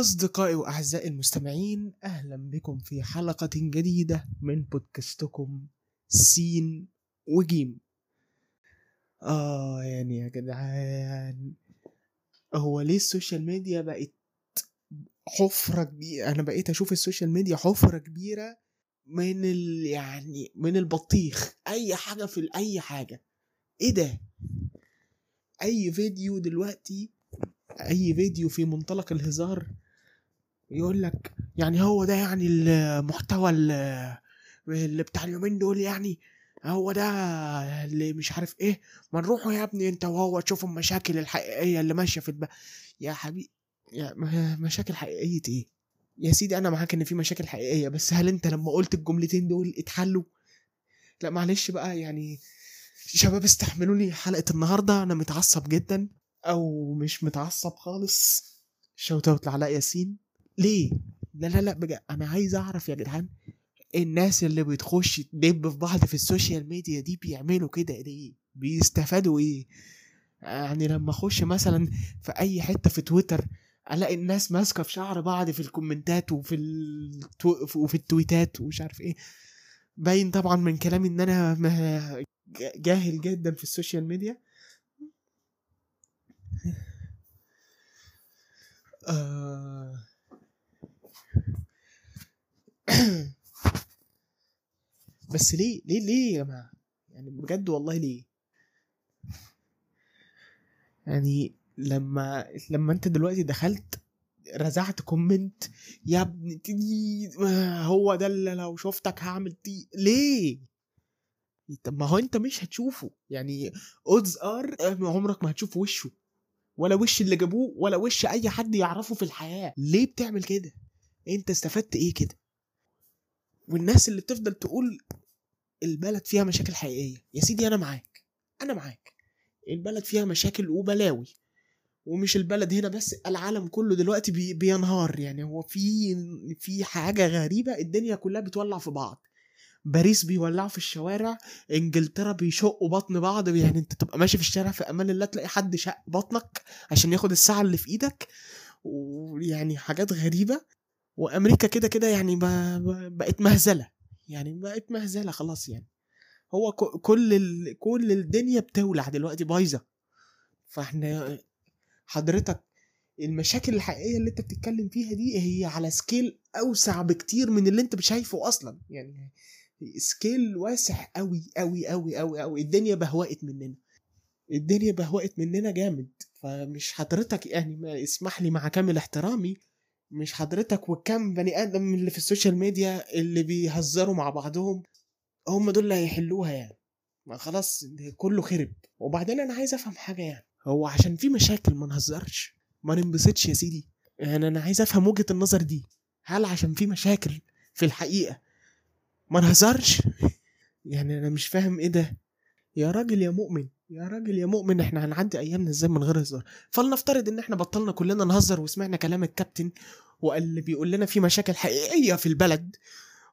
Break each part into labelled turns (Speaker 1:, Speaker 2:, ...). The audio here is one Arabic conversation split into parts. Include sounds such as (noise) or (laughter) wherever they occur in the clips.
Speaker 1: أصدقائي وأعزائي المستمعين أهلا بكم في حلقة جديدة من بودكاستكم سين وجيم. آه يعني يا جدعان هو ليه ال social media بقت حفرة كبيرة أنا بقيت أشوف ال social media حفرة كبيرة من ال يعني من البطيخ. أي حاجة في أي حاجة. إيه ده؟ أي فيديو دلوقتي أي فيديو في منطلق الهزار يقول لك يعني هو ده يعني المحتوى ال- اللي بتاع اليومين دول يعني. هو ده اللي مش عارف إيه. ما نروحوا يا ابني أنت وهو تشوفوا المشاكل الحقيقية اللي ماشية في الب... يا حبيبي يا مشاكل حقيقية إيه؟ يا سيدي أنا معاك إن في مشاكل حقيقية بس هل أنت لما قلت الجملتين دول اتحلوا؟ لا معلش بقى يعني شباب استحملوني حلقة النهارده أنا متعصب جدا أو مش متعصب خالص. shout out لعلاء ياسين. ليه؟ لا لا لا بجد أنا عايز أعرف يا جدعان الناس اللي بتخش تدب في بعض في ال social media دي بيعملوا كده ليه؟ بيستفادوا إيه؟ يعني لما أخش مثلا في أي حتة في تويتر ألاقي الناس ماسكة في شعر بعض في الكومنتات وفي التو... وفي التويتات ومش عارف إيه. باين طبعا من كلامي إن أنا جاهل جدا في ال social media. آه... (coughs) بس ليه ليه ليه يا جماعة؟ يعني بجد والله ليه؟ يعني لما لما انت دلوقتي دخلت رزعت comment يا ابني تي هو ده اللي لو شفتك هعمل تي ليه؟ طب ما هو انت مش هتشوفه. يعني odds are عمرك ما هتشوف وشه. ولا وش اللي جابوه ولا وش أي حد يعرفه في الحياة. ليه بتعمل كده؟ انت استفدت إيه كده؟ والناس اللي بتفضل تقول البلد فيها مشاكل حقيقية. يا سيدي أنا معاك. أنا معاك. البلد فيها مشاكل وبلاوي. ومش البلد هنا بس العالم كله دلوقتي بي بينهار يعني. هو في في حاجة غريبة الدنيا كلها بتولع في بعض. باريس بيولعوا في الشوارع إنجلترا بيشقوا بطن بعض. يعني أنت تبقى ماشي في الشارع في أمان الله تلاقي حد شق بطنك عشان ياخد الساعة اللي في إيدك. ويعني حاجات غريبة. وأمريكا كده كده يعني بقت مهزلة. يعني بقت مهزلة خلاص يعني. هو كل ال... كل الدنيا بتولع دلوقتي بايظة. فاحنا حضرتك المشاكل الحقيقية اللي انت بتتكلم فيها دي هي على scale أوسع بكتير من اللي انت شايفه أصلا. يعني scale واسع قوي قوي قوي قوي قوي الدنيا بهوقت مننا. الدنيا بهوقت مننا جامد. فمش حضرتك يعني ما اسمح لي مع كامل احترامي مش حضرتك وكم بني آدم اللي في ال social media اللي بيهزروا مع بعضهم هم دول اللي هيحلوها يعني. ما خلاص كله خرب. وبعدين أنا عايز أفهم حاجة يعني. هو عشان في مشاكل ما نهزرش؟ ما ننبسطش يا سيدي. يعني أنا عايز أفهم وجهة النظر دي. هل عشان في مشاكل في الحقيقة ما نهزرش؟ (laughs) يعني أنا مش فاهم إيه ده. يا راجل يا مؤمن. يا راجل يا مؤمن إحنا هنعدي أيامنا إزاي من غير هزار؟ فلنفترض إن إحنا بطلنا كلنا نهزر وسمعنا كلام الكابتن وقال اللي بيقول لنا في مشاكل حقيقية في البلد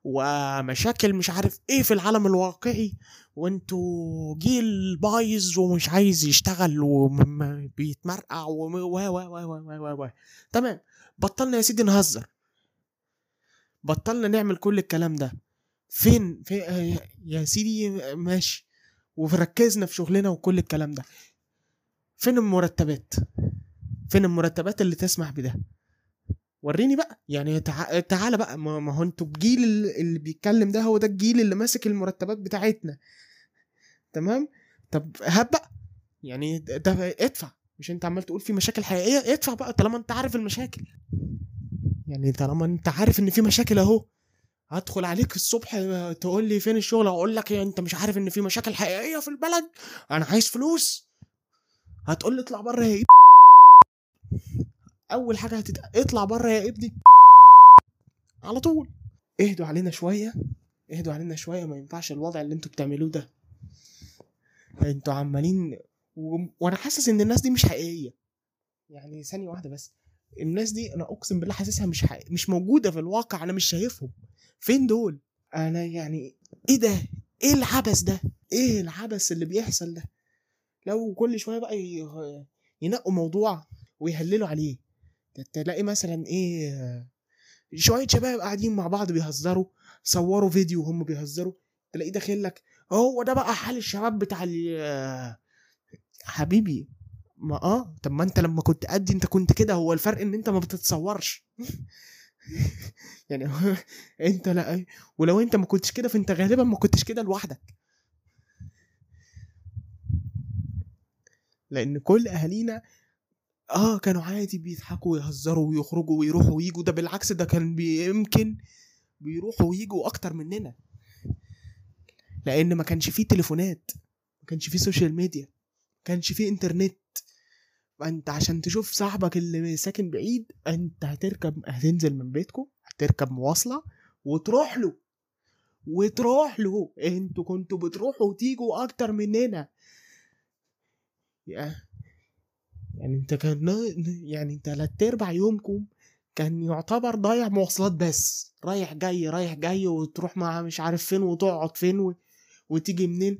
Speaker 1: ومشاكل مش عارف إيه في العالم الواقعي وإنتوا جيل بايظ ومش عايز يشتغل وبيتمرقع و و و و تمام. بطلنا يا سيدي نهزر. بطلنا نعمل كل الكلام ده. فين؟ في يا سيدي ماشي. وركزنا في شغلنا وكل الكلام ده. فين المرتبات؟ فين المرتبات اللي تسمح بده؟ وريني بقى. يعني تع... تعالى بقى. ما هو أنتوا الجيل اللي بيتكلم ده هو ده الجيل اللي ماسك المرتبات بتاعتنا. تمام؟ طب هات بقى. يعني ده ادفع. مش انت عمال تقول في مشاكل حقيقية؟ ادفع بقى طالما انت عارف المشاكل. يعني طالما انت عارف ان في مشاكل اهو. هدخل عليك الصبح تقول لي فين الشغل؟ أقول لك انت مش عارف ان في مشاكل حقيقية في البلد. أنا عايز فلوس. هتقول لي اطلع بره أول حاجة هتت... اطلع بره يا ابني. على طول. اهدوا علينا شوية. اهدوا علينا شوية. ما ينفعش الوضع اللي أنتوا بتعملوه ده. أنتوا عمالين و... وأنا حاسس ان الناس دي مش حقيقية. يعني ثانية واحدة بس. الناس دي أنا أقسم بالله حاسسها مش حقيقية. مش موجودة في الواقع. أنا مش شايفهم. فين دول؟ أنا يعني إيه ده؟ إيه العبث ده؟ إيه العبث اللي بيحصل ده؟ لو كل شوية بقى ينقوا موضوع ويهللوا عليه. تلاقي مثلا إيه شوية شباب قاعدين مع بعض بيهزروا صوروا فيديو وهم بيهزروا تلاقيه داخل لك هو ده بقى حال الشباب بتاع حبيبي ما آه طب ما أنت لما كنت قدي أنت كنت كده هو الفرق إن أنت ما بتتصورش. (laughs) يعني (laughs) أنت لا ولو أنت ما كنتش كده فأنت غالبا ما كنتش كده لوحدك. لأن كل أهالينا آه كانوا عادي بيضحكوا ويهزروا ويخرجوا ويروحوا ويجوا ده بالعكس ده كان يمكن بيروحوا ويجوا أكتر مننا. لأن ما كانش فيه تليفونات ما كانش فيه social media ما كانش فيه انترنت انت عشان تشوف صاحبك اللي ساكن بعيد أنت هتركب هتنزل من بيتكم هتركب مواصلة وتروح له. وتروح له. أنتوا كنتوا بتروحوا وتيجوا أكتر مننا. يعني أنت كان يعني تلات أرباع يومكم كان يعتبر ضايع مواصلات بس. رايح جاي رايح جاي وتروح مع مش عارف فين وتقعد فين و... وتيجي منين.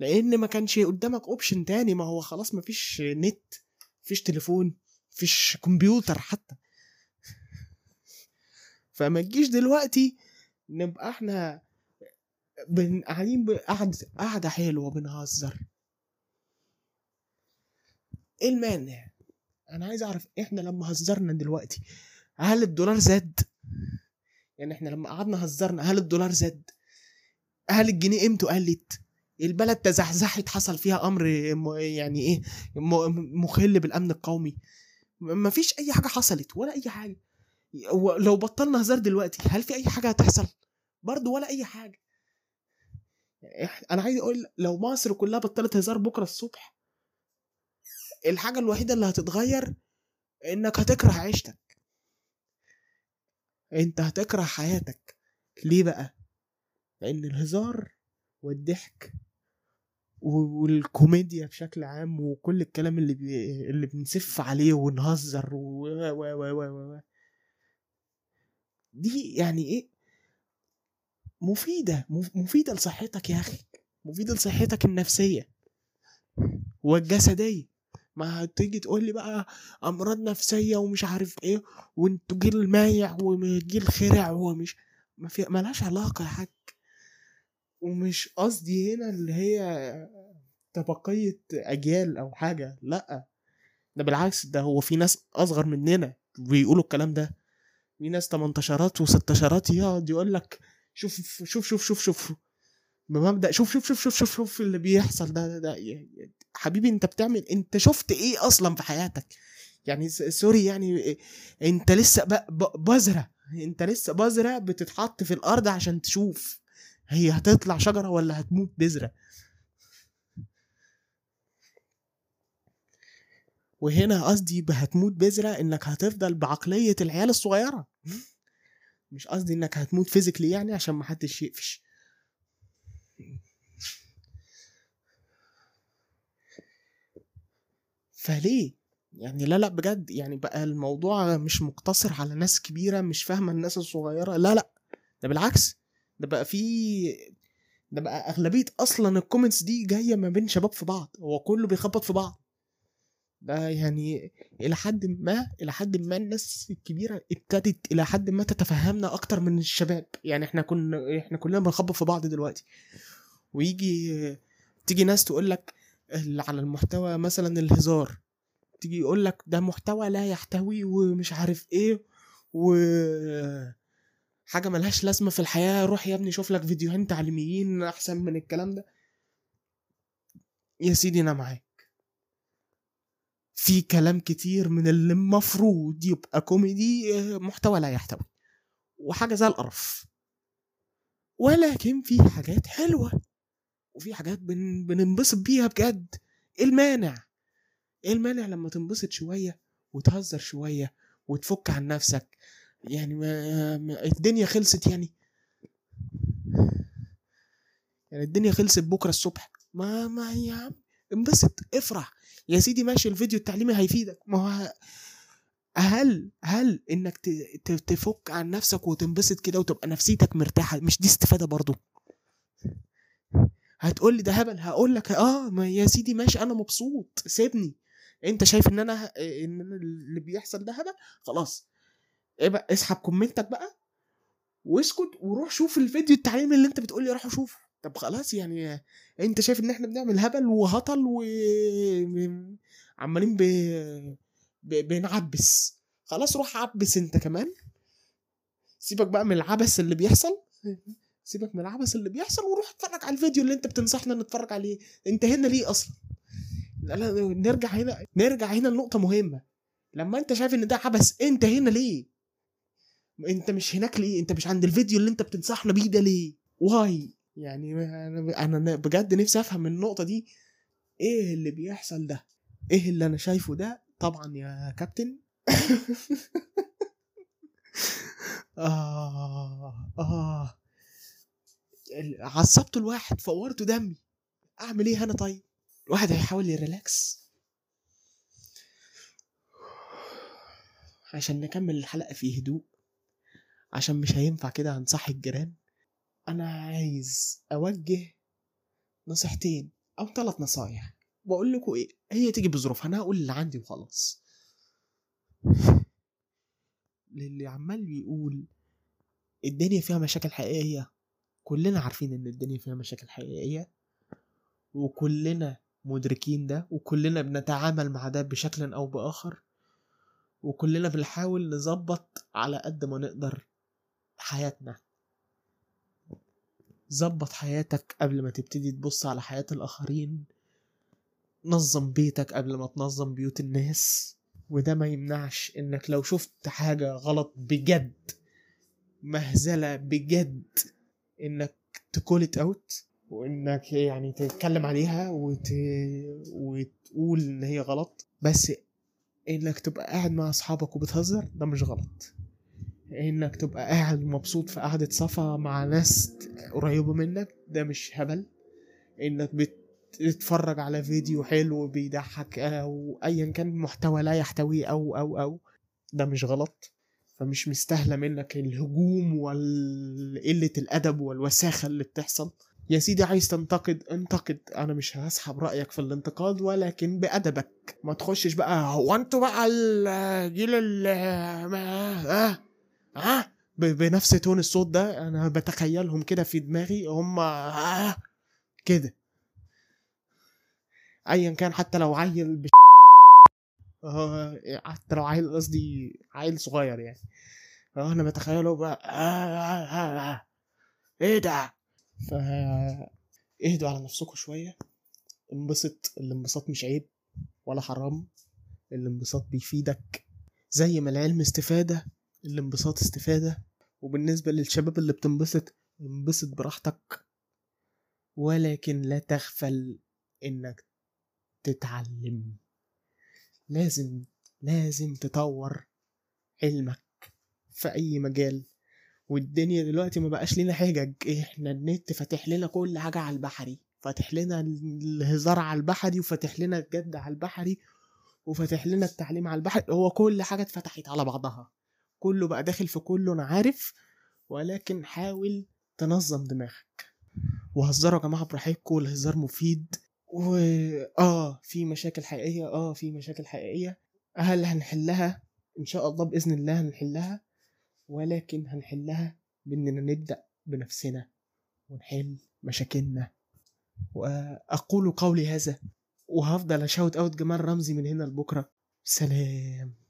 Speaker 1: لأن ما كانش قدامك اوبشن تاني. ما هو خلاص ما فيش نت فيش تليفون فيش كمبيوتر حتى. (laughs) فما تجيش دلوقتي نبقى إحنا قاعدين قعدة قعدة حلوة بنهزر. إيه المانع؟ أنا عايز أعرف إحنا لما هزرنا دلوقتي هل الدولار زاد؟ يعني إحنا لما قعدنا هزرنا هل الدولار زاد؟ هل الجنيه قيمته قلت؟ البلد تزحزحت حصل فيها أمر يعني إيه مخل بالأمن القومي. مفيش أي حاجة حصلت ولا أي حاجة. لو بطلنا هزار دلوقتي هل في أي حاجة هتحصل؟ برضه ولا أي حاجة. أنا عايز أقول لو مصر كلها بطلت هزار بكرة الصبح الحاجة الوحيدة اللي هتتغير إنك هتكره عيشتك. أنت هتكره حياتك. ليه بقى؟ لأن الهزار والضحك والكوميديا بشكل عام وكل الكلام اللي بي... اللي بنسف عليه ونهزر و و و و و دي يعني إيه؟ مفيدة. مفيدة لصحتك يا أخي. مفيدة لصحتك النفسية والجسدية. ما هتيجي تقول لي بقى أمراض نفسية ومش عارف إيه وأنتوا جيل مايع وجيل خرع ومش ما في ملهاش علاقة يا حاج. ومش قصدي هنا اللي هي طبقية أجيال أو حاجة لأ. ده بالعكس ده هو في ناس أصغر مننا بيقولوا الكلام ده. في ناس 18 و16 يقعد يقول لك شوف شوف شوف شوف شوف. بمبدا شوف شوف شوف شوف شوف شوف اللي بيحصل. ده ده, ده حبيبي انت بتعمل انت شفت إيه أصلا في حياتك؟ يعني سوري يعني انت لسه بذرة. انت لسه بذرة بتتحط في الأرض عشان تشوف هي هتطلع شجرة ولا هتموت بذرة. وهنا قصدي هتموت بذرة إنك هتفضل بعقلية العيال الصغيرة. مش قصدي إنك هتموت فيزيكلي يعني عشان ما حدش يقفش. فليه؟ يعني لا لا بجد يعني بقى الموضوع مش مقتصر على ناس كبيرة مش فاهمة الناس الصغيرة لا لا ده بالعكس ده بقى في ده بقى أغلبية أصلا الكومنتس دي جاية ما بين شباب في بعض هو كله بيخبط في بعض. ده يعني إلى حد ما إلى حد ما الناس الكبيرة ابتدت إلى حد ما تتفهمنا أكتر من الشباب. يعني إحنا كنا إحنا كلنا بنخبط في بعض دلوقتي. ويجي تيجي ناس تقول لك على المحتوى مثلا الهزار تيجي يقول لك ده محتوى لا يحتوي ومش عارف إيه و حاجة ملهاش لازمة في الحياة روح يا ابني شوف لك فيديوهين تعليميين أحسن من الكلام ده. يا سيدي أنا معاك. في كلام كتير من اللي المفروض يبقى كوميدي محتوى لا يحتوي وحاجة زي القرف. ولكن في حاجات حلوة. وفي حاجات بن... بننبسط بيها بجد. إيه المانع؟ إيه المانع لما تنبسط شوية وتهزر شوية وتفك عن نفسك؟ يعني ما... ما الدنيا خلصت يعني. يعني الدنيا خلصت بكرة الصبح. ما ما يا عم انبسط افرح. يا سيدي ماشي الفيديو التعليمي هيفيدك. ما هو هل هل إنك تفك عن نفسك وتنبسط كده وتبقى نفسيتك مرتاحة؟ مش دي استفادة برضو؟ هتقول لي ده هبل هقول لك آه ما يا سيدي ماشي أنا مبسوط سيبني. أنت شايف إن أنا إن أنا اللي بيحصل ده هبل؟ خلاص. إيه بقى اسحب كومنتك بقى واسكت وروح شوف الفيديو التعليمي اللي أنت بتقول لي روح شوفه طب خلاص يعني أنت شايف إن إحنا بنعمل هبل وهطل و عمالين ب... ب... بنعبس. خلاص روح عبس أنت كمان. سيبك بقى من العبث اللي بيحصل. سيبك من العبث اللي بيحصل وروح اتفرج على الفيديو اللي انت بتنصحنا نتفرج عليه. انت هنا ليه أصلا؟ لا لا نرجع هنا نرجع هنا لنقطة مهمة. لما انت شايف ان ده عبث انت هنا ليه؟ انت مش هناك ليه؟ انت مش عند الفيديو اللي انت بتنصحنا بيه ده ليه؟ واي. يعني أنا أنا بجد نفسي افهم النقطة دي. إيه اللي بيحصل ده؟ إيه اللي أنا شايفه ده؟ طبعا يا كابتن. (laughs) آه آه. عصبت الواحد فورته دمي. أعمل إيه أنا طيب؟ الواحد هيحاول يريلاكس. عشان نكمل الحلقة في هدوء عشان مش هينفع كده هنصحي الجيران أنا عايز أوجه نصيحتين أو ثلاث نصايح. بقول لكم إيه هي تيجي بظروفها أنا هقول اللي عندي وخلاص. للي عمال بيقول الدنيا فيها مشاكل حقيقية كلنا عارفين إن الدنيا فيها مشاكل حقيقية وكلنا مدركين ده وكلنا بنتعامل مع ده بشكل أو بآخر وكلنا بنحاول نظبط على قد ما نقدر حياتنا. ظبط حياتك قبل ما تبتدي تبص على حياة الآخرين. نظم بيتك قبل ما تنظم بيوت الناس. وده ما يمنعش إنك لو شفت حاجة غلط بجد مهزلة بجد إنك تكولت اوت وإنك يعني تتكلم عليها وت... وتقول إن هي غلط. بس إنك تبقى قاعد مع أصحابك وبتهزر ده مش غلط. إنك تبقى قاعد مبسوط في قعدة صفا مع ناس قريبة منك ده مش هبل. إنك بتتفرج على فيديو حلو بيضحك أو ايا كان محتوى لا يحتويه أو أو أو ده مش غلط. فمش مستاهلة منك الهجوم وقلة الأدب والوساخة اللي بتحصل. يا سيدي عايز تنتقد انتقد. أنا مش هسحب رأيك في الانتقاد ولكن بأدبك. ما تخشش بقى هو أنتوا بقى الجيل ال آه آه بنفس تون الصوت ده أنا بتخيلهم كده في دماغي هم آه كده. ايا كان حتى لو عيل بش... حتى لو عيل قصدي عيل صغير يعني. آه أنا بتخيله بقى آه آه آه آه. إيه ده؟ ف اهدوا على نفسكم شوية. انبسط الانبساط مش عيب ولا حرام. الانبساط بيفيدك زي ما العلم استفادة الانبساط استفادة. وبالنسبة للشباب اللي بتنبسط انبسط براحتك. ولكن لا تغفل إنك تتعلم. لازم لازم تطور علمك في أي مجال. والدنيا دلوقتي ما بقاش لينا حجج إحنا النت فاتح لنا كل حاجة على البحري. فاتح لنا الهزار على البحري وفاتح لنا الجد على البحري وفاتح لنا التعليم على البحري. هو كل حاجة اتفتحت على بعضها. كله بقى داخل في كله أنا عارف. ولكن حاول تنظم دماغك. وهزروا يا جماعة براحتكم الهزار مفيد. و آه في مشاكل حقيقية آه في مشاكل حقيقية. هل هنحلها؟ إن شاء الله بإذن الله هنحلها ولكن هنحلها بإننا نبدأ بنفسنا ونحل مشاكلنا. وأقول قولي هذا وهفضل اشاوت أوت جمال رمزي من هنا لبكرة. سلام.